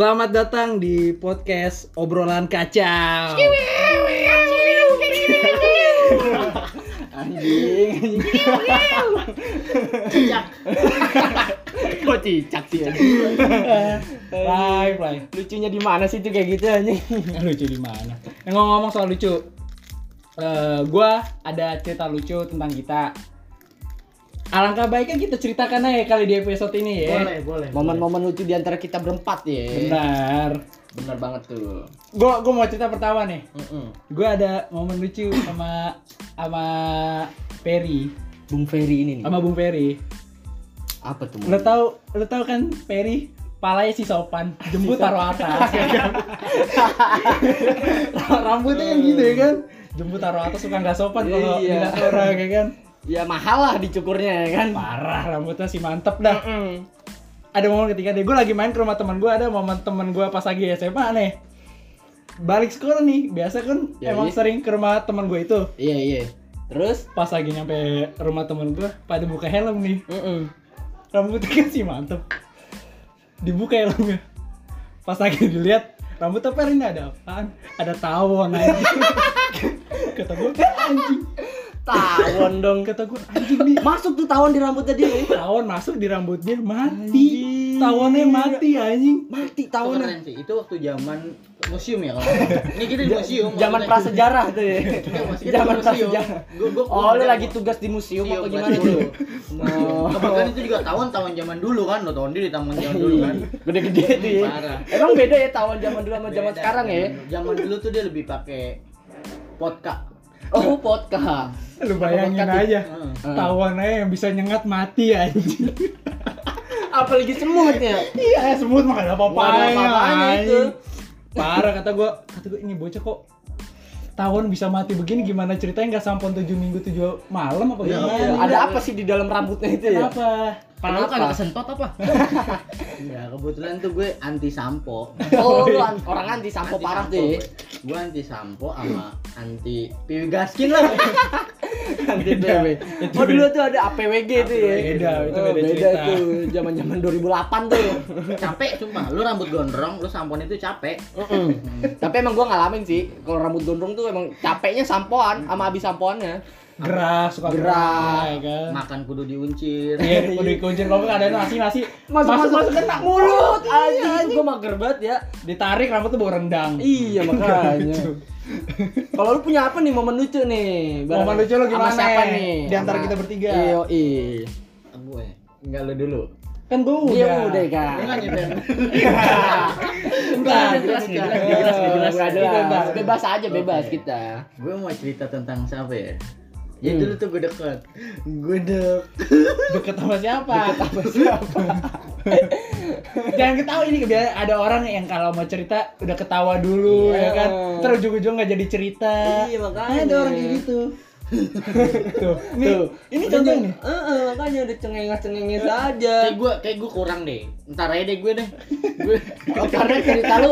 Selamat datang di podcast obrolan kacau. Anjing. Cicak. Kok cicak sih? Play, play. Lucunya di mana sih tuh kayak gitu anjing? lucu di mana? Ngomong-ngomong soal lucu, eh gua ada cerita lucu tentang kita. Alangkah baiknya kita ceritakan aja kali di episode ini ya. Boleh, boleh. Momen-momen lucu di antara kita berempat ya. Benar. Benar banget tuh. Gua gua mau cerita pertama nih. Mm-mm. Gue ada momen lucu sama sama Perry, Bung Ferry ini nih. sama Bung Perry. Apa tuh? Lo tau lo tau kan Perry palanya si sopan, jemput taruh atas. Rambutnya kan gitu ya kan. Jemput taruh atas suka nggak sopan kalau Iya. orang ya kan. Ya mahal lah dicukurnya ya kan. Parah rambutnya sih mantep dah. Mm-mm. Ada momen ketika deh gue lagi main ke rumah teman gue ada momen teman gue pas lagi SMA nih. Balik sekolah nih, biasa kan Ya, emang iya. sering ke rumah teman gue itu. Iya iya. Terus? Pas lagi nyampe rumah temen gue, pada buka helm nih. Mm-mm. rambutnya kan sih mantep dibuka helmnya pas lagi dilihat rambut apa ini ada apaan ada tawon anjing kata gue anjing Tawon dong. kata gue anjing nih Masuk tuh tawon di rambutnya dia. nih. tawon masuk di rambutnya mati Anjing. tawonnya mati anjing Mati tawonnya. sih. Itu waktu zaman museum ya kalau. Ini kita di museum. Zaman prasejarah tuh ya. Iya, Zaman prasejarah. Oh, lu lagi tugas di museum museum apa gimana tuh? Oh. Kebetulan itu juga tahun-tahun zaman dulu kan, lo tahun di tahun zaman dulu kan. Gede-gede tuh ya. Emang beda ya tawon zaman dulu sama zaman sekarang ya? Zaman dulu tuh dia lebih pakai podcast. Oh, podcast. lu bayangin podcast aja Heeh. tawon aja yang bisa nyengat mati anjing Apalagi semut ya. iya semut mah gak ada apa-apanya itu. parah kata gue kata gue ini bocah kok tawon bisa mati begini gimana ceritanya nggak sampun tujuh minggu tujuh malam apa Iya, gimana Iya, ada apa sih di dalam rambutnya itu ya? Kenapa? Pala lu Kenapa? kagak kesentot apa? ya kebetulan tuh gue anti sampo. Oh, lu an- orang anti sampo Anti parah sampo, ya. gue. Gue anti sampo sama anti piwi gaskin lah. Anti Beda. PW. Oh, dulu beda. tuh ada APWG tuh ya. Beda, itu Oh, beda cerita. tuh. Zaman-zaman 2008 tuh. capek sumpah. Lu rambut gondrong, lu sampon itu capek. Mm-mm. Tapi emang gua ngalamin sih, kalau rambut gondrong tuh emang capeknya sampoan sama abis sampoannya. Gerah, suka Gerah. gerah, ya kan? Makan kudu diuncir. Iya, udah dikuncir kalau nggak ada nasi nasi Masuk masuk, masuk kena mulut Iya, anjing. Gua mager banget ya. ditarik rambut tuh bau rendang. Iya makanya. Gitu. Kalau lu punya apa nih momen lucu nih? Bareng- Momen lucu lu sama gimana? siapa nih? Di antara Sama- kita bertiga. Iya, iya. Gue. Enggak lu dulu. Kan gue udah. Dia udah kan. Lu kan Udah, jelas, udah, jelas, udah, jelas, jelas. Bebas aja, bebas kita. Gue mau cerita tentang siapa ya? Ya Hmm. dulu tuh gue deket. Gue dek. Deket sama siapa? Deket sama siapa? Jangan ketawa ini biar ada orang yang kalau mau cerita udah ketawa dulu Iya. ya kan. Terus ujung-ujung nggak jadi cerita. Iya, makanya. Ada orang kayak gitu. Tuh, nih, Tuh. ini contoh nih. Heeh, makanya udah cengengah-cengengnya saja. Kayak gue, kayak gue kurang deh. Ntar aja deh gue deh. Gue. Oh, karena cerita lu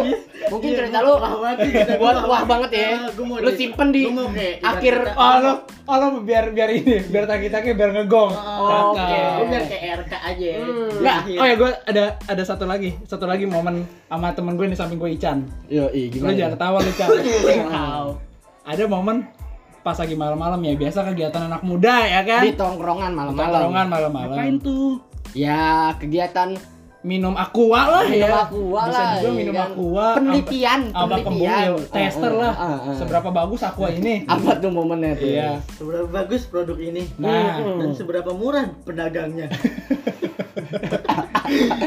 mungkin Iya, cerita gua lu wah banget sih, cerita buat gua wah banget ya. Gua Lu simpen di gua akhir Oh lo, oh lo biar biar ini, biar taki-taki biar ngegong. Oh, Oke. Gue biar kayak RK aja. Hmm. Nggak, Iya. oh ya gue ada ada satu lagi, satu lagi momen sama temen gue di samping gue Ican. Yo, i Lu jangan ketawa lu Ican. Ada momen pas lagi malam-malam ya biasa kegiatan anak muda ya kan? Di tongkrongan malam-malam. Tongkrongan malam-malam. Ngapain tuh? Ya, kegiatan Minum aqua lah minum ya. aqua Bisa lah. juga iya minum kan. aqua. Penelitian, Apa penelitian. kembung tester Ah, lah. ah, ah. Seberapa bagus aqua ini? Apa tuh momennya tuh? Iya. Seberapa bagus produk ini? Nah, Hmm. Dan seberapa murah pedagangnya?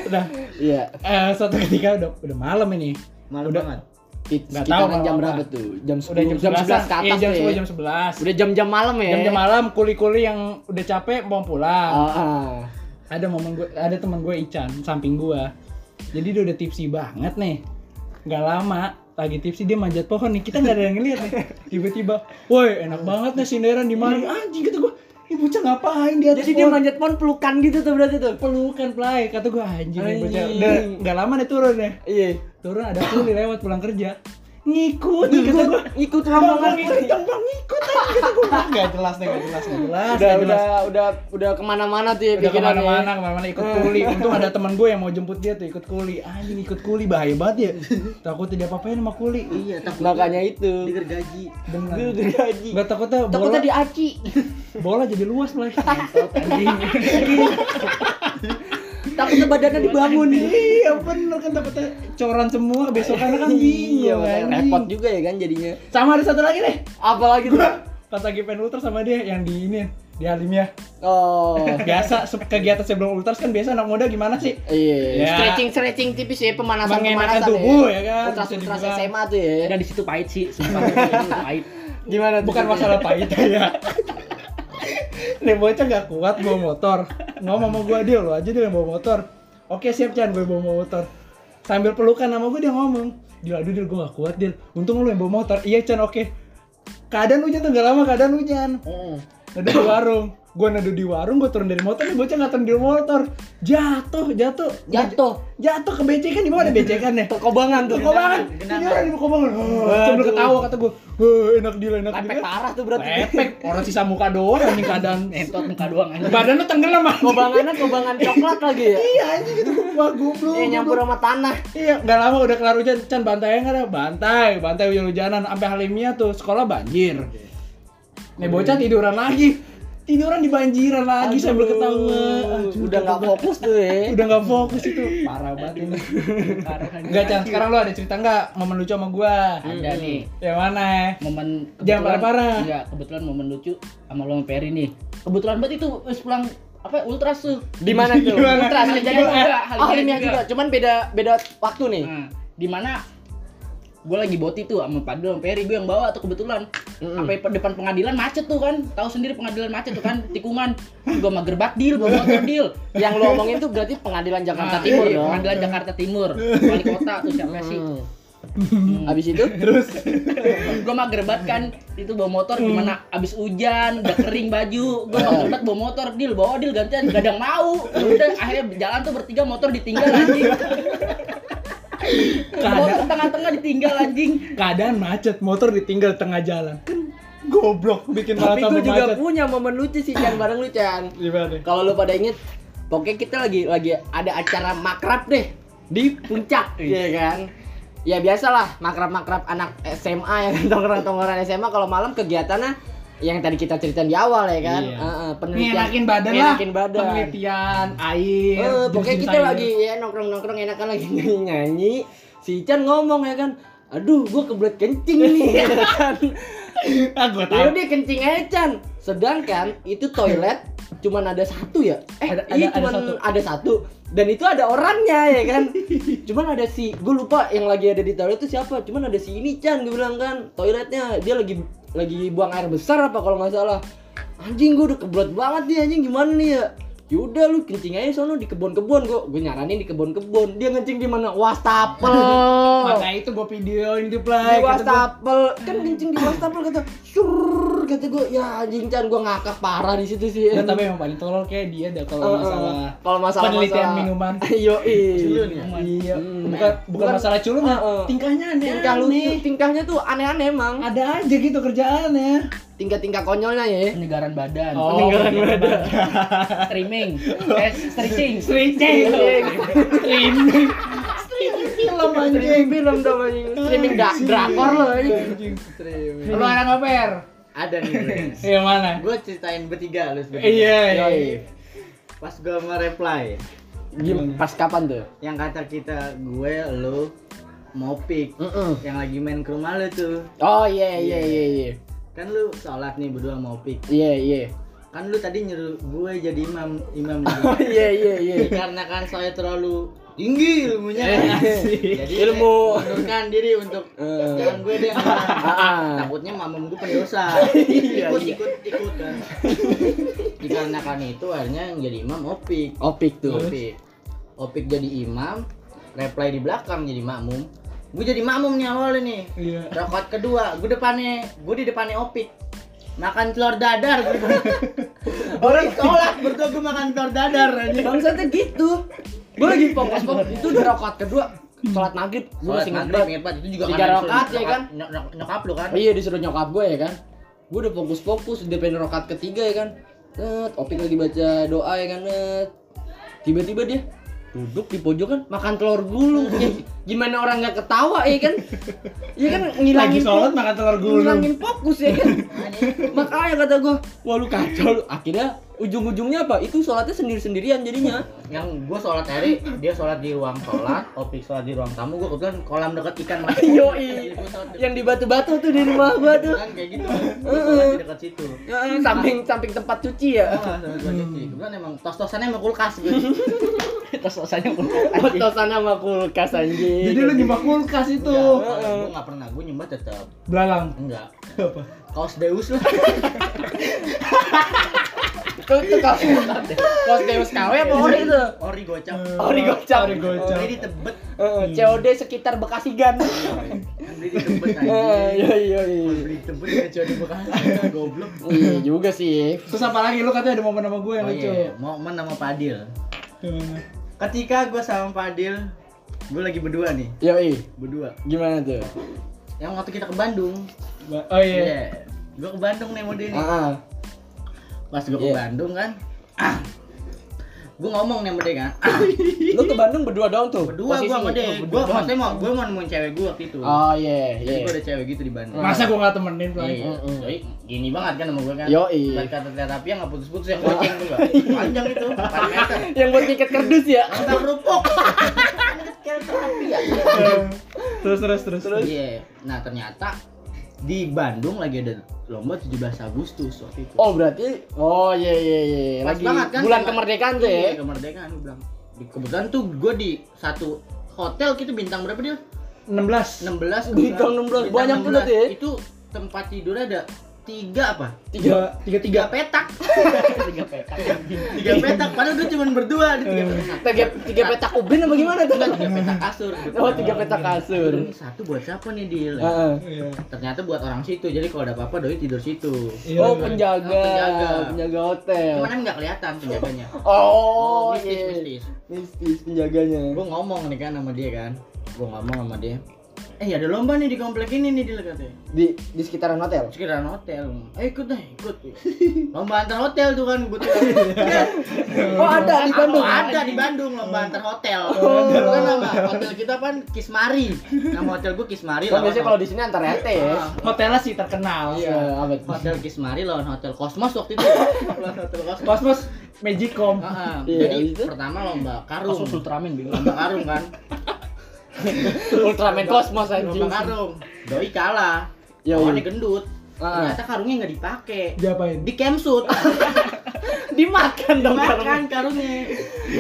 udah Iya. eh, suatu ketika udah udah malam ini. Malu Udah. banget. It, Nggak tahu jam kalau berapa apa. tuh? Jam 10, Udah jam 11 11 ke atas Iya, jam tuh 10 ya? jam 11. Udah jam-jam malam ya? Jam-jam malam kuli-kuli yang udah capek mau pulang. Ah. ada momen gue ada teman gue Ican samping gue jadi dia udah tipsi banget nih nggak lama lagi tipsi dia manjat pohon nih kita nggak ada yang ngeliat nih tiba-tiba woi enak banget nih sinderan di mari anjing kata gue ini bocah ngapain di atas Jadi dia pohon manjat pohon pelukan gitu tuh berarti tuh. pelukan play kata gue anjing bocah Anjing. udah nggak lama nih turun ya Iya. Turun ada kuli lewat pulang kerja ngikut kata gua ikut Bang, rombongan bang, ikut dong bang ikut aja kata gua nggak jelas nih nggak jelas nggak jelas udah jelas. udah udah udah ke mana-mana tuh ya udah pikirannya. ke mana-mana ke mana-mana ikut kuli untung ada teman gue yang mau jemput dia tuh ikut kuli anjing ikut kuli bahaya banget ya takut tidak apa-apain sama kuli Iya, takut Makanya itu. digergaji. dengan Gue udah gaji. nggak takutnya bola Takutnya diaci. bola jadi luas lah anjing Takutnya badannya dibangun. iya bener kan takutnya coran semua besokannya kan Iya, bingung makanya anjing. repot juga ya kan jadinya. sama ada satu lagi deh Apalagi tuh? pas lagi pengen ultras sama dia yang di ini di Halimnya Oh. biasa kegiatan sebelum ultras kan biasa anak muda gimana sih Iya, Ya. stretching stretching tipis ya pemanasan Mengenakan pemanasan tubuh, ya kan? Ultras ultras. SMA tuh ya. Dan di situ pahit sih, sumpah pahit. Gimana tuh? bukan masalah pahit ya nih bocah gak kuat bawa motor. Ngomong sama gua dia lo aja dia yang bawa motor. Oke siap Chan gue bawa motor. Sambil pelukan sama gue dia ngomong dia aduh dia gue gak kuat dia untung lu yang bawa motor. Iya Chan oke. Keadaan hujan tuh gak lama keadaan hujan. Nadu di warung gue nadu di warung gue turun dari motor nih bocah nggak turun dari motor jatuh jatuh Jatuh. jatuh ke becekan di bawah ada becekan ya Terkobangan tuh. Kobangan, Genangan. ini orang di kobangan. Oh, sambil ketawa kata gue, "Wah, enak dia, enak Lepek dia." parah tuh berarti. Lepek, orang sisa muka doang anjing keadaan. Entot muka doang anjing. Badan lu tenggelam ah. Kobangannya kobangan coklat lagi ya. Iya anjing gitu. Wah, goblok. Iya nyampur sama tanah. Iya, nggak lama udah kelar hujan, Chan bantai nggak ada? Bantai, bantai hujan-hujanan sampai Halimia tuh sekolah banjir. Nih bocah tiduran lagi. Tiduran di banjiran lagi sambil ketawa. Aduh, Udah nggak fokus tuh ya. Udah nggak fokus itu. Parah banget ini. Parah. Enggak, Chan. Sekarang lu ada cerita nggak momen lucu sama gua? Ada nih. Yang mana? momen Jangan parah-parah. Enggak, kebetulan momen lucu sama lo sama Peri nih. Kebetulan banget itu wis pulang apa ultras tuh. Di mana tuh? Ultras kejadian juga. Halimia juga. Cuman beda beda waktu nih. Nah, di mana gue lagi boti tuh sama Padel sama Peri gue yang bawa tuh kebetulan. Mm-mm. sampai depan pengadilan macet tuh kan tahu sendiri pengadilan macet tuh kan tikungan. Gue mager banget deal bawa motor deal Yang lo omongin tuh berarti pengadilan Jakarta Nah, Timur iya, dong. pengadilan Jakarta Timur wali kota tuh siapa sih? Hmm. Habis itu? Terus? Gue mager banget kan itu bawa motor gimana abis hujan udah kering baju. Gue mager banget bawa motor deal bawa deal gantian gak ada yang mau. Udah akhirnya jalan tuh bertiga motor ditinggal anjing motor tengah-tengah ditinggal anjing keadaan macet, motor ditinggal tengah jalan. Kan goblok bikin tapi gue juga macet. punya momen lucu sih Chan bareng lu Chan. Kalau lu pada inget, pokoknya kita lagi lagi ada acara makrab deh di puncak, ya kan? Ya biasalah makrab-makrab anak SMA ya kan tongkrongan-tongkrongan SMA kalau malam kegiatannya yang tadi kita ceritain di awal ya kan, Iya. Heeh, penelitian, Ngenakin badan lah. badan. Penelitian, air. Eh, pokoknya kita sayur. lagi ya nongkrong-nongkrong enakan lagi nyanyi-nyanyi. Si Chan ngomong ya kan, aduh gua kebelet kencing nih ya kan. Ah, gua Ya tahu. udah kencing aja Chan. Sedangkan itu toilet cuman ada satu ya. Eh, Ada- iya ada- ada cuman satu. ada satu. Dan itu ada orangnya ya kan. cuman ada si, gue lupa yang lagi ada di toilet itu siapa. Cuman ada si ini Chan, gue bilang kan, toiletnya dia lagi lagi buang air besar apa kalau nggak salah. Anjing gue udah kebelet banget nih anjing gimana nih ya? Yaudah lu kencing aja sono di kebun-kebun gua gue nyaranin di kebun-kebun dia kencing di mana wastafel Maka itu gua videoin di di play. gua. wastafel kan kencing di wastafel kata sur kata gue ya anjing Chan gue ngakak parah di situ sih Nggak, tapi emang paling tolol kayak dia dah kalau eh, masalah kalau masalah penelitian masalah- minuman. yo Culun ya? Iya, bukan bukan Bukan- masalah culun, Eh, eh. tingkahnya aneh. tingkah lucu tingkahnya tuh aneh-aneh emang Ada aja gitu kerjaannya. tingkah-tingkah konyolnya ya penyegaran badan Oh, peninggalan badan. streaming eh stretching Streaming. Streaming. Streaming film anjing. streaming film dong anjing streaming drakor lo anjing Anjing. Lu anak ngoper? Ada nih. Yang mana? gue ceritain bertiga lu bertiga. Iya, iya. Yoi. Pas gue nge-reply, Gim- pas kapan tuh yang kata kita gue lu mau pick Mm-mm. yang lagi main ke rumah lu tuh oh iya iya iya iya kan lu sholat nih berdua mau pick iya iya kan lu tadi nyuruh gue jadi imam imam oh iya iya iya karena kan saya terlalu tinggi ilmunya. Eh, jadi Ilmu. mundurkan diri untuk Eh. jangan gue deh Ah, ah. takutnya mamam gue pendosa. Iya, ikut iya. ikut ikut kan dikarenakan itu akhirnya yang jadi imam opik. Opik tuh. Opik. Opik jadi imam reply di belakang jadi makmum. Gue jadi makmum nih awalnya nih. Iya. rakaat kedua gue depannya gue di depannya opik. Makan telur dadar gue. Orang sholat berdua gue makan telur dadar aja bangsatnya gitu gue lagi. Fokus fokus itu udah rakaat kedua. Sholat maghrib. Gue Sholat masih maghrib, banget inget banget. Itu juga Tiga karena disuruh rakaat, ya kan? nyok- nyok- Nyokap lu kan. Iya disuruh nyokap gue ya kan? Gue udah fokus-fokus udah pengen rokat ketiga ya kan? Net, Opik lagi baca doa ya kan? Net. tiba-tiba dia duduk di pojokan makan telur gulung. Ya, gimana orang nggak ketawa ya kan? Ya kan? Lagi ngilangin sholat fo- makan telur gulung. ngilangin fokus ya kan? Makanya kata gue wah lu kacau lu. Akhirnya ujung-ujungnya apa itu sholatnya sendiri-sendirian jadinya Yang gue sholat hari, dia sholat di ruang sholat, Opik sholat di ruang tamu, gue kebetulan kolam deket ikan mas. Di- yang di batu-batu tuh di rumah gua tuh Kan kayak gitu. Di dekat situ. Ya, samping samping tempat cuci ya cuci. Kebetulan emang tos-tosannya sama kulkas gue. Tos-tosannya Tosannya sama kulkas anjing. Jadi lu nyembah kulkas itu. Gue nggak pernah, gue nyembah tetap Belalang. enggak. Apa? Kaos Deus lah. itu itu kaos kaos Deus KW apa ori itu? Ori gocap. Ori gocap. Ori gocap. Ori ditebet. Heeh, COD sekitar Bekasi Gan. Beli ditebet Eh, aja. Iya iya iya. Beli ditebet ya coba bekasi. Goblok. Iya juga sih. Terus apa lagi lu katanya ada momen sama gue yang Oh lucu. iya, momen sama Padil. Ketika gue sama Padil, gue lagi berdua nih, Yoi, berdua. gimana tuh? Yang waktu kita ke Bandung, Ba- Oh iya. Iya. Gue ke Bandung nih mode ini. Ah. Pas gue ke Iya. Bandung kan, ah, gue ngomong nih sama dia kan, ah, Lu ke Bandung berdua doang tuh? berdua gue sama dia, gue maksudnya mau gue mau nemuin cewek gue waktu itu. Oh iya, Jadi iya. gue ada cewek gitu di Bandung. Masa gue gak temenin Bang? Iya. Jadi gini banget kan sama gue kan. Yoi. Dan kata terapi yang nggak putus-putus yang goceng tuh gak. Panjang itu, 4 meter. Yang buat piket kerdus ya? Antar kerupuk. Kayak terapi ya. terus terus terus terus. Iya. Nah ternyata di Bandung lagi ada lomba 17 Agustus waktu itu. Oh berarti, oh iya iya iya. Pas Lagi banget kan bulan kemerdekaan tuh Iya, ya? kemerdekaan gue bilang. Di, kebetulan tuh gue di satu hotel gitu bintang berapa dia? 16. 16 Bintang 16, banyak tuh berarti ya? Itu tempat tidurnya ada tiga apa? Tiga tiga tiga. Tiga petak. tiga petak tiga petak. Padahal gue cuma berdua di tiga petak. Tiga, tiga petak ubin apa gimana tuh? Tiga petak kasur. Oh tiga petak kasur. Ini satu buat siapa nih Dil? Heeh. Iya. Ternyata buat orang situ. Jadi kalau ada apa-apa doi tidur situ. Iya, Oh iya. penjaga, Oh, penjaga. penjaga hotel. Cuman emang nggak kelihatan penjaganya. Oh, mistis, iya. mistis. Mistis penjaganya. Gue ngomong nih kan sama dia kan. Gue ngomong sama dia. Eh ada lomba nih di komplek ini nih Dil katanya. Di di sekitaran hotel. sekitaran hotel eh ikut deh ikut lomba antar hotel tuh kan kebetulan Oh ada di Bandung. Oh, ada di Bandung lomba antar hotel oh. kan nama hotel kita kan Kismari nama hotel gua Kismari Kan biasanya kalau di sini antar RT ya. Ah, Hotelnya sih terkenal. Iya, hotel Kismari lawan hotel Cosmos waktu itu lawan hotel Cosmos Kosmos Magicom. Ah, ah. Iya, jadi itu. pertama lomba karung Kasus Ultraman lomba karung kan Ultraman Cosmos anjing. lomba karung doi kalah Ya, lawannya iya. gendut Ah. ternyata karungnya nggak dipakai Diapain? di campsut Dimakan dong makan karungnya. karungnya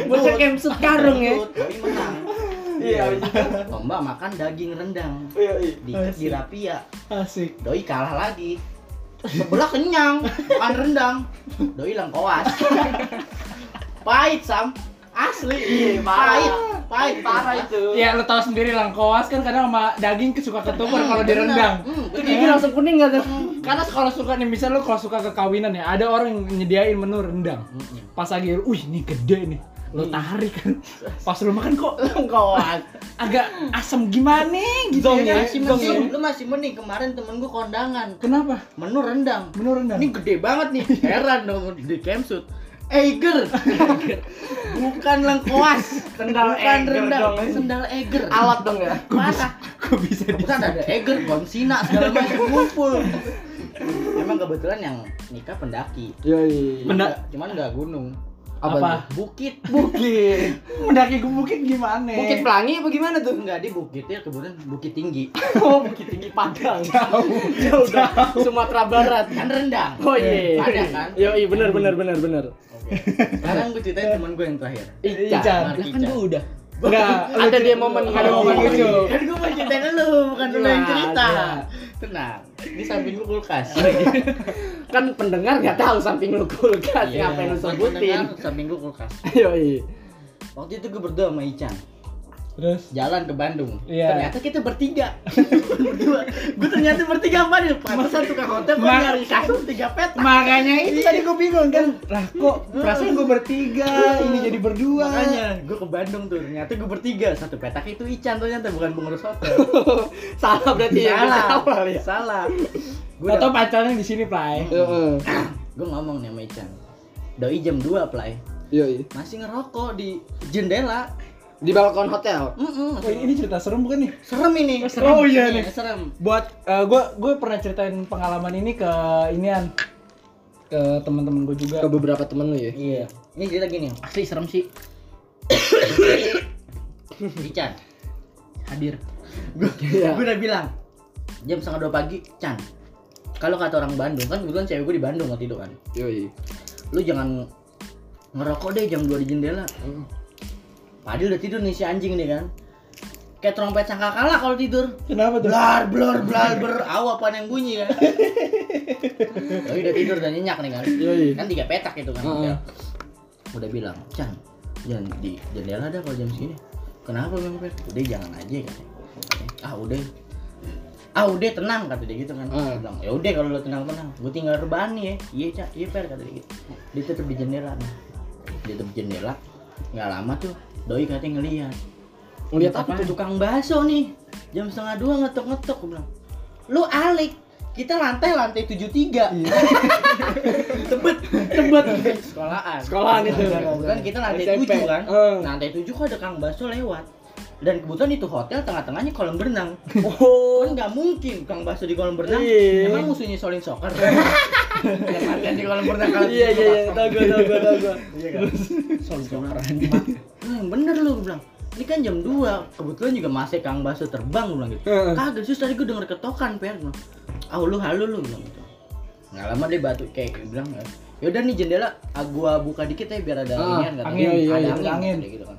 Bocah kemsut karung ya. Doi menang Iya, itu. lomba makan daging rendang Iya, iya. diikat di rapia Asik. doi kalah lagi sebelah kenyang makan rendang doi hilang koas pahit sam asli Iya, pahit pahit Parah itu. Ya lu tahu sendiri langkoas kan kadang sama daging suka ketukar kalau direndang. Hmm, Itu gigi langsung kuning gak tuh? Karena kalau suka nih misal lu kalau suka ke kawinan ya, ada orang yang nyediain menu rendang. Hmm. Pas lagi, wih ini gede nih. Lu tarik kan. Pas lu makan kok Kawan. agak asam gimana gitu Zong ya. ya, kan? masih Zong mending ya. lu masih mending kemarin temen gua kondangan Kenapa? menu rendang Menu rendang. ini gede banget nih heran dong di campsut Eiger bukan lengkoas Sendal bukan Eiger rendang dong. sendal Eiger Alat dong ya. parah Kok bisa di Bukan ada Eger, Bonsina segala macam ngumpul. Emang kebetulan yang nikah pendaki. Iya, iya. Cuman Penda- nggak- Cuman nggak gunung. Apa? Apa? Bukit. Bukit. mendaki ke bukit gimana? Bukit Pelangi apa gimana tuh? Enggak di bukitnya kebetulan bukit tinggi. Oh, Bukit Tinggi Padang. Jauh. Jauh dong. Sumatera Barat. Kan rendang. Oh iya. Padang kan? Yo, iya benar benar benar benar. Oke. Sekarang gue ceritain teman gue yang terakhir. Ica. Ica. Mark kan gua udah Enggak, Ada dia momen ada momen lucu. Kan gue mau ceritain lu, bukan lu yang Nah, cerita. Tenang. Di samping gue kulkas. Kan pendengar nggak tahu samping lu kulkas Iya, ngapain lu sebutin. Samping gue kulkas. Yo, iya. Waktu itu gue berdua sama Ican. Terus jalan ke Bandung. Iya. Ternyata kita bertiga. Berdua. Gue ternyata bertiga apa nih? Pantesan tukang hotel Ma- nyari kasur tiga petak. makanya itu tadi gue bingung kan. Lah kok perasaan gue bertiga, ini jadi berdua. Makanya gue ke Bandung tuh. Ternyata gue bertiga. Satu petak itu Ican ternyata bukan pengurus hotel. Salah berarti ya. salah. Salah ya. Salah. Gue Atau pacarnya di sini, Play. Heeh. gue ngomong nih sama Ican. Doi jam 2 play. Iya, iya. Masih ngerokok di jendela. Di balkon hotel. Mm-mm. Oh, ini cerita serem bukan nih? Serem ini. Oh, iya nih. Serem. Buat gue gue pernah ceritain pengalaman ini ke inian ke teman-teman gue juga. Ke beberapa temen lu ya. Iya. Ini cerita gini. Asli serem sih. Ican. Hadir. Gue Iya. udah bilang jam setengah dua pagi, Chan. Kalau kata orang Bandung kan kebetulan cewek gue di Bandung waktu itu kan. Iya, iya. Lu jangan ngerokok deh jam 2 di jendela. Padahal udah tidur nih si anjing nih kan. Kayak trompet sangkakala kalau tidur. Kenapa tuh? Blar blar blar ber aw apaan yang bunyi kan. Oh, udah tidur dan nyenyak nih kan. Kan tiga petak itu kan. Heeh. Udah, bilang, "Chan, jangan di jendela dah kalau jam segini." Kenapa Bang Pet? Udah jangan aja katanya. Ah, udah. Ah, udah tenang kata dia gitu kan. Bilang, "Ya udah kalau lo tenang-tenang, gue tinggal rebahan nih ya." Iya, Cak. Iya, Per kata dia gitu. Dia tetep di jendela nih. Dia tetep di jendela. Nggak lama tuh, doi katanya ngeliat. Ngeliat apa tuh? Tukang bakso nih jam setengah dua ngetok ngetok gue bilang lu alik kita lantai lantai tujuh tiga. Tebet tebet. Sekolahan. Sekolahan itu. kan kita lantai tujuh kan? Eh. lantai tujuh kok ada kang bakso lewat dan kebetulan itu hotel tengah-tengahnya kolam berenang Oh. kan nggak mungkin kang bakso di kolam berenang Iya. emang musuhnya solin soccer yang latihan di kolam berenang kalau Iya, iya, iya. Tahu gua, tahu gua, tahu gua. Iya kan? Solin soccer Hmm, bener lu gue bilang. Ini kan jam 2, kebetulan juga masih Kang Baso terbang gue bilang gitu. Kagak sih tadi gue denger ketokan per gue. Ah lu halu lu bilang gitu. Nggak lama dia batu kayak dia bilang ya udah nih jendela ah, gua buka dikit ya biar ada Ah, kata angin, dia. iya, ada iya, angin, angin. gitu kan.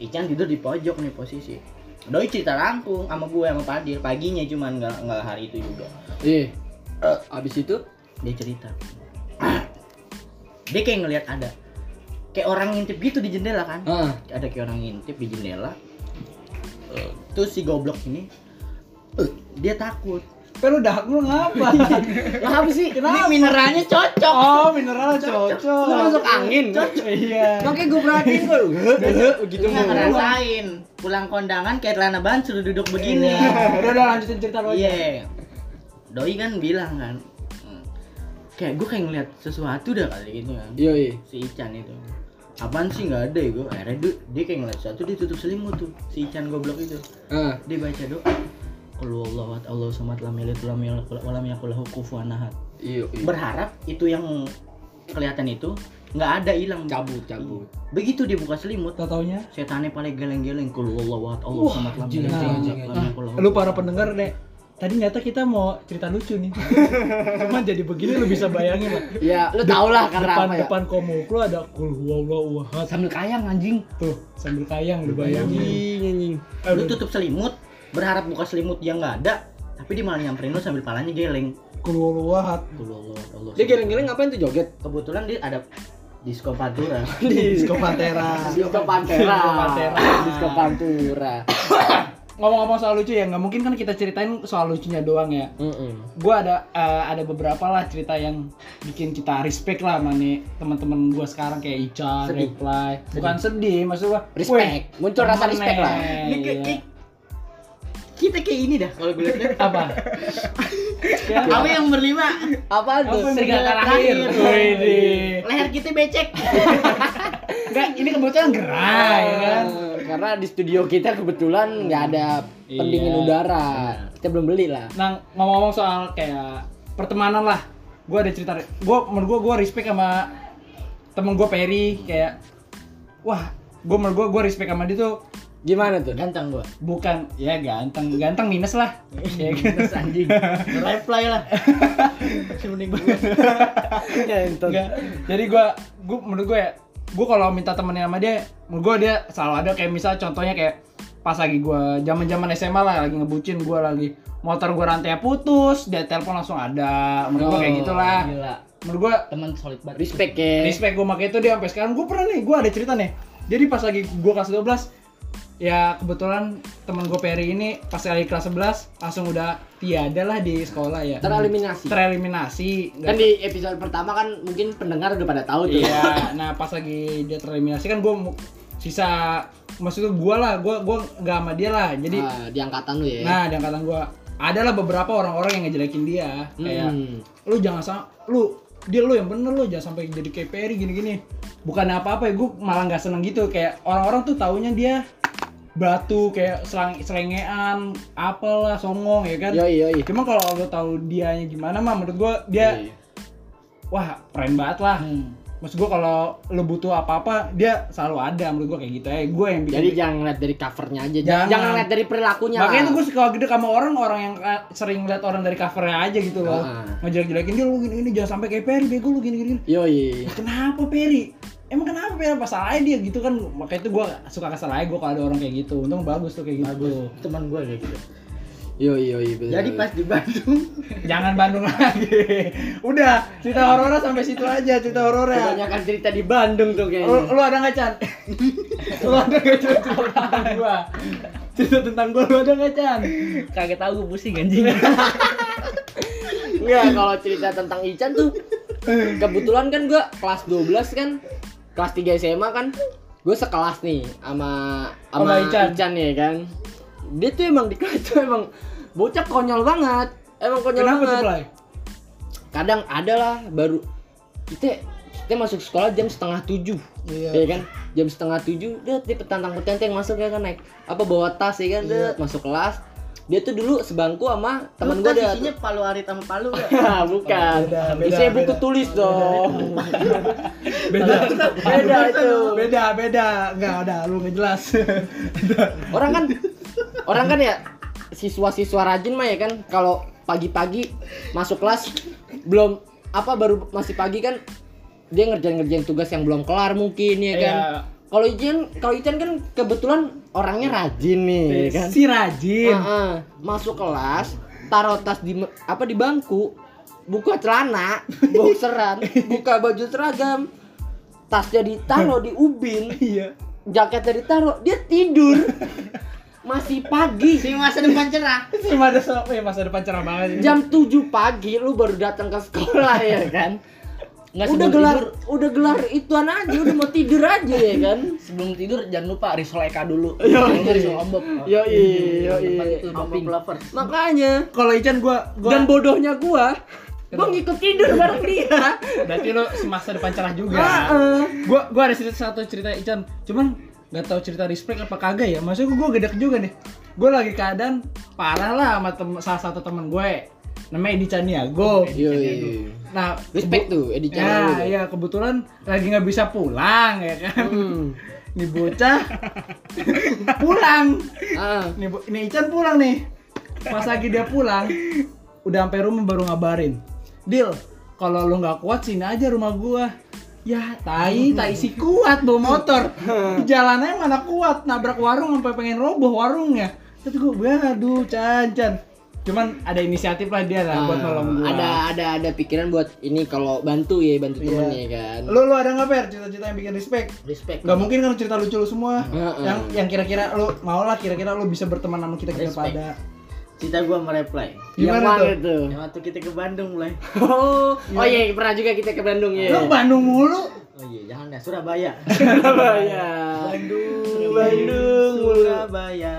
Ican tidur di pojok nih posisi. Doi cerita rangkum sama gue sama Padil paginya cuman nggak nggak hari itu juga. Iya. Abis itu Dia cerita. dia kayak ngelihat ada kayak orang ngintip gitu di jendela kan Heeh. ada kayak orang ngintip di jendela Eh, terus si goblok ini eh, dia takut Pero dah lu ngapa? Lah apa sih? ini mineralnya cocok oh, mineral cocok. Lu masuk angin. Iya. Makanya gue perhatiin. Begitu Nggak mulu. ngerasain pulang kondangan kayak celana ban suruh duduk begini Iya. Udah udah lanjutin cerita aja. iya doi kan bilang kan kayak gue kayak ngeliat sesuatu dah kali gitu kan Iya, iya. si Ican itu apaan sih nggak ada ya gue akhirnya dia, dia kayak ngeliat sesuatu dia tutup selimut tuh si Ican goblok itu Heeh. dia baca doa Qul Allah Allah samad lam yalid walam yakul lahu kufuwan ahad. Iya, iya. Berharap itu yang kelihatan itu nggak ada hilang. Cabut, cabut. Begitu dia buka selimut, Tau taunya setannya paling geleng-geleng Qul Allah Allah Wah, samad lam anjing, yalid anjing, walam anjing, walam yakul lahu lu para pendengar deh tadi nyata kita mau cerita lucu nih cuman jadi begini lu bisa bayangin lah Ya, lu tau lah karena depan apa ya. depan komuk lu ada kul huwallahu ahad Sambil kayang anjing. tuh sambil kayang lu bayangin Anjing, anjing. Lu tutup selimut, berharap buka selimut yang nggak ada, tapi dia malah nyamperin lu sambil palanya geleng. Allah Allah. Dia geleng-geleng ngapain tuh joget? Kebetulan dia ada disco pantura. disco pantera Disco Pantera. Disco Pantura. ngomong-ngomong soal lucu ya nggak mungkin kan kita ceritain soal lucunya doang ya Heeh. gua ada eh, ada beberapa lah cerita yang bikin kita respect lah sama nih teman-teman gua sekarang kayak Ica, Sedih. Reply. Bukan sedih, maksud gua Respect. Muncul rasa respect lah. Ini Iya. Kita kayak ini dah kalau gue lihat. Apa? Ya, Kami yang berlima, Apaan Apa tuh? serigala terakhir. Leher kita becek. Enggak, ini kebetulan gerai ya kan. Eh, Karena di studio kita kebetulan nggak ada pendingin Iya. udara. Kita belum beli lah. Nah, ngomong-ngomong soal kayak pertemanan lah. Gua ada cerita gua menurut gua gua respect sama temen gua Perry kayak wah, gua menurut gua gua respect sama dia tuh Gimana tuh? Ganteng gua. bukan ya ganteng, ganteng minus lah. ya? Terus anjing. Reply lah. Mending banget. Enggak. Jadi gua gua menurut gua ya, gua kalau minta temenin sama dia, menurut gua dia selalu ada kayak misal contohnya kayak pas lagi gua zaman-zaman SMA lah lagi ngebucin gua lagi motor gua rantai putus, dia telepon langsung ada. Menurut gua kayak Oh, gitulah. Gila. Menurut gua Teman solid banget. Respect ya. respect gue pakai itu dia sampai sekarang gue pernah nih gue ada cerita nih jadi pas lagi gue kelas 12 ya kebetulan teman gue Peri ini pas kali kelas 11 langsung udah tiada lah di sekolah ya. Tereliminasi. Tereliminasi. Kan di episode pertama kan mungkin pendengar udah pada tahu tuh. Iya, nah pas lagi dia tereliminasi kan gue sisa maksudnya gue lah, gue gue nggak sama dia lah. Jadi Ah, di angkatan lu ya. nah di angkatan gue adalah beberapa orang-orang yang ngejelekin dia kayak Hmm. lu jangan sama lu dia lu yang bener lu jangan sampai jadi kayak Peri gini-gini. Bukan apa-apa ya gue malah nggak seneng gitu. Kayak orang-orang tuh taunya dia batu kayak selang selengean apalah songong ya kan? Yoi yoi. cuma kalau lu tahu dianya gimana mah menurut gue dia Iya. wah keren banget lah maksud gue kalau lu butuh apa-apa dia selalu ada menurut gue kayak gitu ya gue yang bikin Jadi jangan ngeliat dari covernya aja. Jangan. Jangan, ngeliat dari perilakunya. Makanya lah. tuh gue suka gede sama orang orang yang eh, sering lihat orang dari covernya aja gitu loh. Ah. Ngejelek-jelekin dia lu gini gini jangan sampai kayak Perry bego lu gini gini. Yoi. Kenapa Perry? Emang kenapa Perry apa salahnya dia gitu kan? Makanya itu gue suka kesel aja gue kalau ada orang kayak gitu. Untung bagus tuh kayak gitu. teman gue kayak gitu Yoi yoi. bener, jadi bener. pas di Bandung Jangan Bandung lagi. Udah, cerita horornya sampai situ aja cerita horornya. kebanyakan cerita di Bandung tuh Lu, kayaknya. lu ada nggak Chan? lu ada nggak cerita tentang gua? Cerita tentang gua lu ada nggak Chan? Kaget tahu gue pusing anjing. Enggak, kalau cerita tentang Ican tuh kebetulan kan gua kelas 12 kan kelas 3 SMA kan gue sekelas nih sama Sama sama Ican. Ican. ya kan. Dia tuh emang di kelas tuh emang bocah konyol banget. Emang konyol Kenapa tuh banget. Play? Kadang ada lah baru kita kita masuk sekolah jam setengah tujuh Iya. ya kan jam setengah tujuh dia dia petantang petenteng masuk ya kan naik apa bawa tas ya kan Iya. dia masuk kelas dia tuh dulu sebangku sama temen gue ada isinya palu arit sama palu gak? bukan Beda, beda, isinya buku beda. tulis dong Beda. beda itu Beda, beda. Enggak ada, lu nggak jelas. orang kan orang kan ya siswa-siswa rajin mah ya kan kalau pagi-pagi masuk kelas belum apa baru masih pagi kan dia ngerjain-ngerjain tugas yang belum kelar mungkin ya kan Iya. kalau Ijan kalau Ijan kan kebetulan orangnya rajin nih ya kan Si rajin. Heeh. masuk kelas taruh tas di apa di bangku buka celana boxeran buka baju seragam tasnya ditaruh di ubin Iya. jaketnya ditaruh dia tidur masih pagi Si masa depan cerah. Si masa depan, ya masa depan cerah banget. ini. jam 7 pagi lu baru datang ke sekolah ya kan Nggak udah gelar tidur, udah gelar ituan aja udah mau tidur aja ya kan sebelum tidur jangan lupa risol Eka dulu. Yo, risol ombok. yo yo Ombok lovers. makanya Kalau Ican gua gua dan bodohnya gua gua ngikut tidur bareng dia berarti lu semasa depan cerah juga. Heeh. gua gua ada cerita satu cerita Ican cuman nggak tahu cerita respect apa kagak ya. Maksudnya gua gedek juga nih. Gua lagi keadaan parah lah sama tem- salah satu temen gue. Namanya Edi Caniago. Nah respect tuh Edi ya Caniago. iya kebetulan lagi nggak bisa pulang ya kan? Hmm. nih bocah. Pulang. Ah. nih ini Ican pulang nih. Pas lagi dia pulang udah sampai rumah baru ngabarin. Dil kalau lu nggak kuat sini aja rumah gua ya tai tai si kuat bawa motor. Jalannya mana kuat nabrak warung sampai pengen roboh warungnya tapi gua aduh Chan cuman ada inisiatif lah dia lah buat Ah, nolong gua. ada ada ada pikiran buat ini kalau bantu ya bantu Iya. temennya kan. Lu lu ada nggak per cerita-cerita yang bikin respect? Respect. Gak mungkin kan cerita lucu lu semua. Heeh. yang yang kira-kira lu mau lah kira-kira lu bisa berteman sama kita kita pada Cita gua mereply. yang Gimana mana tuh? tuh Yang waktu kita ke Bandung mulai. oh. Oh iya pernah juga kita ke Bandung ya lu Bandung mulu? Oh iya, jangan ya Surabaya. Surabaya. Bandung, Bandung, Surabaya.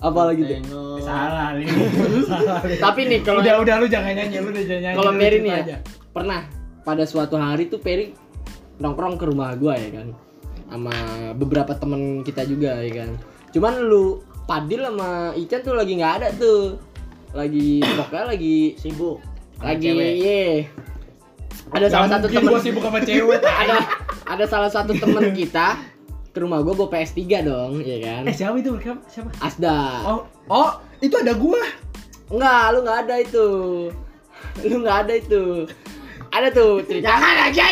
apa lagi tuh salah nih salah tapi nih kalau udah udah lu jangan nyanyi lu udah jangan nyanyi. Kalau cerita nih aja. ya pernah pada suatu hari tuh Peri nongkrong ke rumah gua ya kan? Sama beberapa temen kita juga ya kan? Cuman lu Padil sama Ican tuh lagi nggak ada tuh. Lagi pokoknya lagi Sibuk. Lagi ye ada Gak salah satu temen gua sibuk sama cewek. Ada ada salah satu temen kita ke rumah gua bawa PS3 dong ya kan? Eh siapa itu? Siapa? Siapa? Asda. Oh oh itu ada gua. Enggak, lu nggak ada itu. Lu nggak ada itu. Ada tuh cerita. Jangan aja.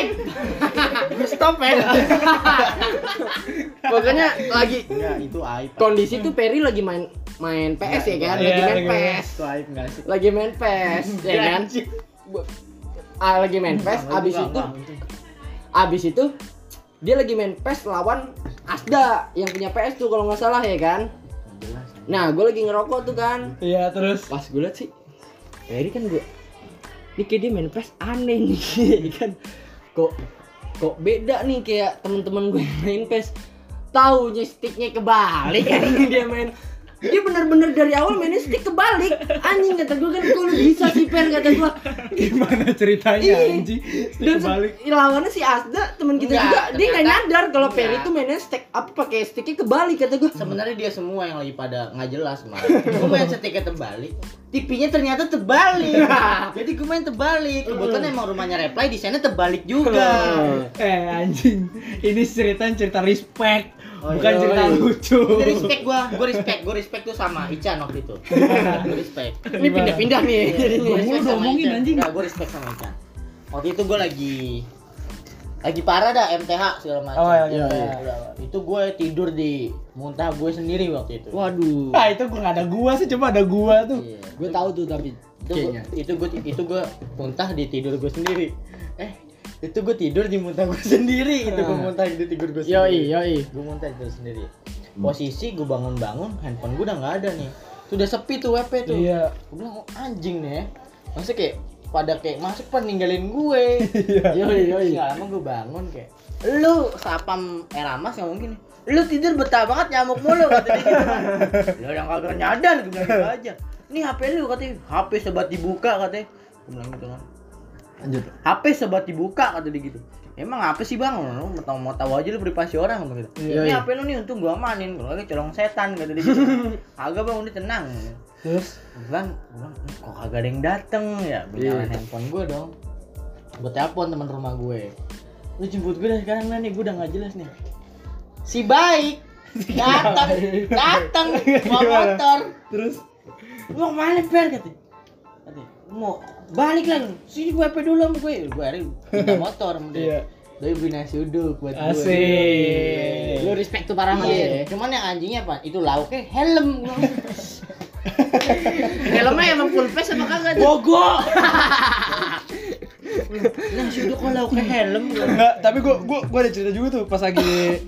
stop ya Pokoknya lagi Enggak, itu aib. kondisi tuh Perry lagi main main PS ya kan, Iya, lagi main lagi main PS, Itu aib enggak sih? lagi main PS ya kan. Ah, lagi main PS, abis itu abis itu dia lagi main PES lawan Asda yang punya PS tuh kalau nggak salah ya kan. Jelas. Nah, gue lagi ngerokok tuh kan. Iya, terus Pas gue liat sih, Ferry kan gue, kayak dia main PS aneh nih, kan? Kok kok beda nih kayak temen-temen gue main PS. Taunya sticknya kebalik kan dia main. Dia bener-bener dari awal mainnya stick kebalik. Anjing kata gue kan lu bisa sih pen kata gue. gimana ceritanya Iya. anjing? Dan kebalik. lawannya si Asda teman kita Enggak, juga dia nggak ternyata- nyadar kalau. Ferry itu mainnya stick apa pakai sticknya kebalik kata gue. Sebenarnya dia semua yang lagi pada nggak jelas kemarin. Gue main setiknya terbalik, TV-nya ternyata terbalik. Jadi gue main terbalik. Kebetulan emang rumahnya reply desainnya terbalik juga. Eh anjing, ini ceritanya cerita respect, Oh, bukan iya. cerita lucu. Ini respect gua, gua respect, gua respect tuh sama Ican waktu itu. Gua respect. Ini pindah-pindah nih jadinya. Gua Gua respect mulu sama ngomongin, Ican. anjing. Enggak, gua respect sama Ican. Waktu itu gua lagi lagi parah dah MTH segala macam. Oh, iya, iya, iya. Udah, Itu gue tidur di muntah gue sendiri waktu itu. Waduh. Ah itu gua nggak ada gua sih, coba ada gua tuh. Iya. Gue tahu tuh tapi itu gua, itu gue itu gue muntah di tidur gue sendiri eh itu gue tidur di muntah gue sendiri. Itu gue Ah. muntah di tidur gue sendiri. Yoi, yoi. gue muntah tidur sendiri. Posisi gue bangun-bangun handphone gue udah nggak ada nih. Sudah sepi tuh WP tuh. Iya. gue bilang oh, anjing nih ya. Masa kayak pada kayak masuk pada ninggalin gue. Yoi, yoi. Nggak lama gue bangun kayak lu sapam Eramas ngomong gini lu tidur betah banget nyamuk mulu kata dia. Gitu kan lu yang kagak nyadar gue bilang gitu aja. Ini HP lu katanya HP sebat dibuka katanya gue bilang gitu kan Lanjut. HP sebat dibuka kata dia gitu Emang apa sih bang? Lu mau tahu mau tahu aja lu privasi orang gitu. Iya, Ini iya. HP lu nih untung gua amanin. Kalau lagi colong setan kata dia gitu. Agak bang udah tenang. Terus bilang, bilang, kok kagak ada yang dateng ya? Gue Iya. handphone gue dong. Gue telepon teman rumah gue. Lu jemput gue dah sekarang lah nih, gue udah nggak jelas nih. Si baik datang, datang bawa motor. terus Lu mau ke mana per katanya? Mau balik lagi. Sini gue WP dulu sama gue. Gue akhirnya pindah motor sama dia. Iya. Nasi uduk buat gue. Asik. Lu respect tuh parah Iya. dia. Cuman yang anjingnya apa? Itu lauknya helm. Helmnya emang full face apa kagak? Bogor. nasi uduk kok lauknya helm. Enggak, tapi gua gua gua ada cerita juga tuh pas lagi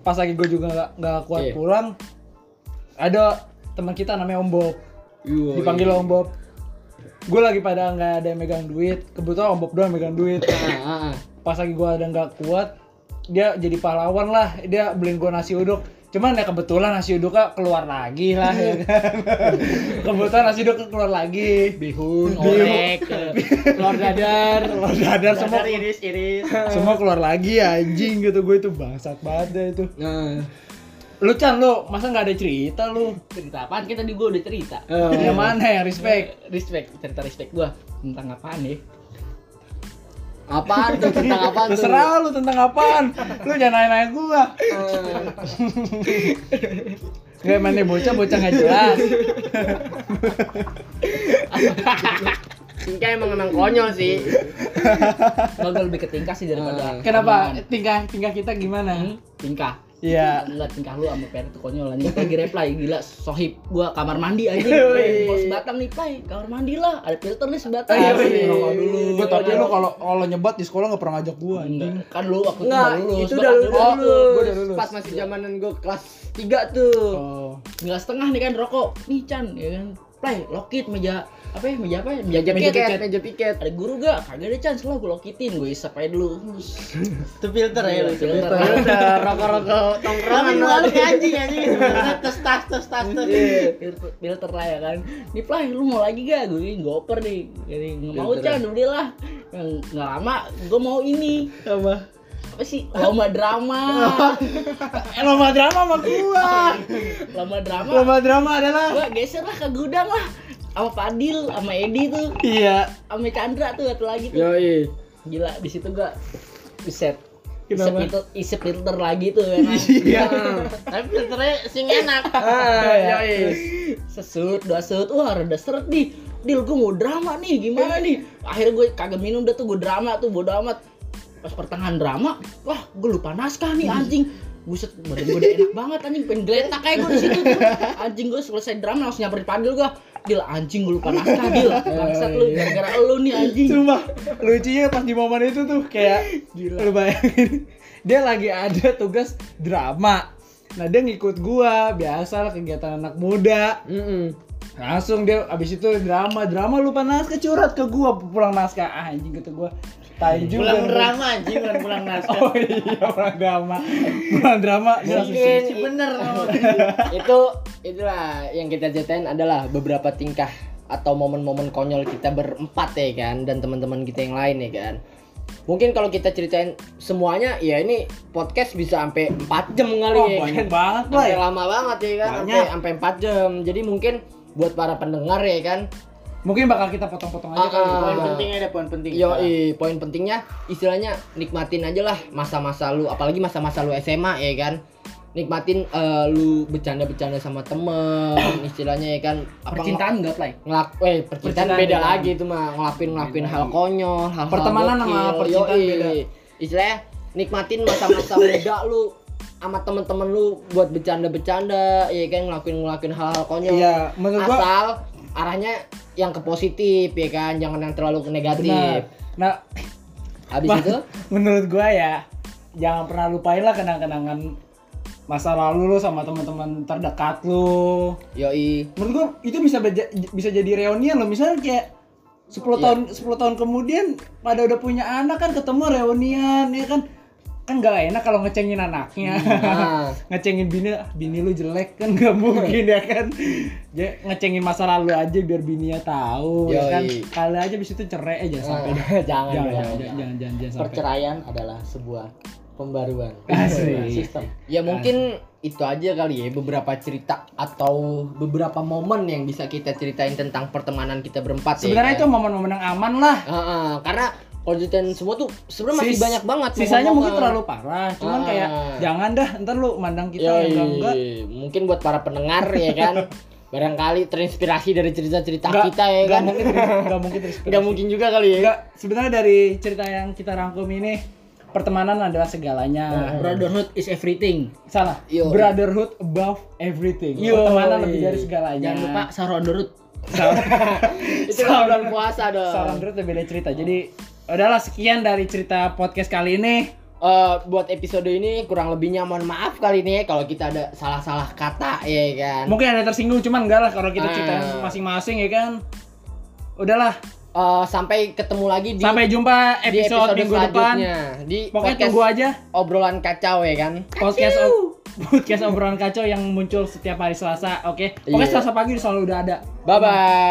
pas lagi gua juga nggak nggak kuat Iya. pulang. Ada teman kita namanya Om Bob. Dipanggil Om Bob. Gue lagi pada nggak ada yang megang duit. Kebetulan Om Bob doang megang duit. Ah, ah, ah. Pas lagi gua ada nggak kuat, dia jadi pahlawan lah. Dia beliin gua nasi uduk. Cuman ya kebetulan nasi uduknya keluar lagi lah ya kan. kebetulan nasi uduk keluar lagi. Bihun, orek, Telur dadar, telur dadar semua iris iris. semua keluar lagi anjing gitu gue itu bangsat banget dah itu Nah. Lu Chan lu masa nggak ada cerita lu? Cerita apaan? Kita di gua udah cerita. Eh, yang mana? Yang respect. Respect, cerita respect gua. Tentang apaan ya? Apaan tuh? Tentang apaan tuh? terserah lu tentang apaan? Lu jangan nanya-nanya gua. Eh, Gak mana bocah bocah nggak jelas. Tingkah emang emang konyol sih. Gua lebih ke tingkah sih daripada kenapa? tingkah tingkah kita gimana? Hmm, tingkah. Iya Lihat tingkah lu sama Per itu konyol anjing. Lagi reply gila sohib gua kamar mandi anjing. Wih. Bos sebatang nih, Play. Kamar mandi lah. Ada filter nih sebatang. Iya, iya. dulu. Gue tau aja lu kalau kalau nyebat di sekolah nggak pernah ngajak gua Enggak, anjing. kan lu waktu itu Enggak, baru lulus. itu Gua udah lulus. Oh, gua udah lulus. Pas masih zamanan gue kelas 3 tuh. Oh. Nggak setengah nih kan rokok. Nih Chan, ya kan. Play, lokit meja apa ya? Meja apa ya? Meja Meja piket, piket. meja piket. Ada guru gak? Kagak ada chance lah gue lokitin, gue isap aja dulu. Itu filter ya lu. Filter. Udah rokok-rokok tongkrongan lu. malu kayak anjing anjing tes tas tes tas tes. filter, filter lah ya kan. Nih Play, lu mau lagi gak? Gue ini goper nih. Jadi nggak mau Filter. Chan, udah lah. Yang nggak lama, gue mau ini. Apa? Apa sih? Lomba drama. Eh, lomba drama sama gua. Lomba drama. Lomba drama adalah Gue geser lah ke gudang lah. Sama Fadil, sama Edi tuh, Iya. sama Chandra tuh satu lagi tuh. Yoi. Gila, di situ gua Buset. Isep filter, isep filter lagi tuh ya kan. Iya. Tapi filternya sing enak. Ah, yoi. sesut dua sesut wah rada seret nih Dil gue mau drama nih gimana nih akhirnya gue kagak minum dah tuh gue drama tuh bodo amat pas pertengahan drama wah gue lupa naskah nih anjing buset badan gue udah enak banget anjing pengen geletak kayak gue di situ tuh. anjing gue selesai drama langsung nyamperin Padil gue Dil anjing gue lupa naskah Dil Bangsat lu gara-gara lu nih anjing Sumpah, lucunya pas di momen itu tuh kayak lu bayangin dia lagi ada tugas drama. Nah dia ngikut gua, biasa lah kegiatan anak muda. Mm-mm. Langsung dia abis itu drama, drama lupa naskah curhat ke gua pulang naskah ah, anjing kata gua. Tai juga. Pulang drama anjing bukan pulang naskah. Oh iya, pulang drama. Pulang drama Mungkin bener. Itu itulah yang kita ceritain adalah beberapa tingkah atau momen-momen konyol kita berempat ya kan dan teman-teman kita yang lain ya kan. Mungkin kalau kita ceritain semuanya ya ini podcast bisa sampai 4 jam kali Wah, ya banyak kan. banget, sampai lama banget ya kan sampai sampai 4 jam. Jadi mungkin buat para pendengar ya kan Mungkin bakal kita potong-potong aja Ah, kali. ah. Poin penting ada poin penting. Yo, poin pentingnya istilahnya nikmatin aja lah masa-masa lu, apalagi masa-masa lu SMA ya kan. Nikmatin eh, lu bercanda-bercanda sama temen, istilahnya ya kan. Apa, Percintaan enggak play ngelak eh percintaan, Percintaan beda beda. lagi itu mah ngelakuin ngelakuin hal konyol hal Pertemanan sama percintaan beda. istilahnya nikmatin masa-masa muda lu sama temen-temen lu buat bercanda-bercanda ya kan ngelakuin ngelakuin hal-hal konyol Iya, menurut gua asal arahnya yang ke positif ya kan jangan yang terlalu ke negatif benar. Nah, habis itu menurut gua ya jangan pernah lupain lah kenang-kenangan masa lalu lu sama teman-teman terdekat lu. yoi Menurut gua itu bisa beja- bisa jadi reunian loh. Misalnya kayak 10 Iya. tahun 10 tahun kemudian pada udah punya anak kan ketemu reunian ya kan kan gak enak kalau ngecengin anaknya nah, ngecengin bini "Ah, bini lu jelek kan gak mungkin ya kan ya, ngecengin masa lalu aja biar bininya tahu ya kan kali aja bis itu cerai aja sampai dah. jangan jangan, dong. jangan, jangan, jangan, jangan, jangan sampai. Perceraian adalah sebuah pembaruan. Asik. Sistem. ya mungkin itu aja kali ya beberapa cerita atau beberapa momen yang bisa kita ceritain tentang pertemanan kita berempat Sebenarnya ya itu momen-momen yang aman lah. Heeh, karena kalau semua tuh sebenarnya masih Sis- banyak banget Sisanya mungkin terlalu parah. Cuman Ah. kayak jangan dah, ntar lu mandang kita Yoi, yang enggak enggak. mungkin buat para pendengar ya kan barangkali terinspirasi dari cerita-cerita kita ya enggak kan mungkin enggak mungkin terinspirasi. nggak mungkin juga kali ya Enggak, sebenarnya dari cerita yang kita rangkum ini pertemanan adalah segalanya. Brotherhood is everything Salah. Yo. Brotherhood above everything. Yo. Pertemanan lebih dari segalanya. Jangan lupa Sauron Derut itu kan bulan puasa dong Saran Drut beda cerita. Jadi udahlah sekian dari cerita podcast kali ini. Eh, buat episode ini kurang lebihnya mohon maaf kali ini ya kalau kita ada salah-salah kata ya kan Mungkin ada tersinggung cuman enggak lah kalau kita Ah. ceritain masing-masing ya kan. Udahlah, Eh, sampai ketemu lagi di sampai jumpa di episode, minggu depan. di Pokoknya podcast tunggu aja obrolan kacau ya kan podcast podcast obrolan kacau yang muncul setiap hari Selasa. Oke. Pokoknya Iya. Selasa pagi selalu udah ada. bye bye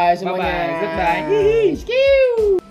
Bye semuanya bye. Goodbye. Hihi.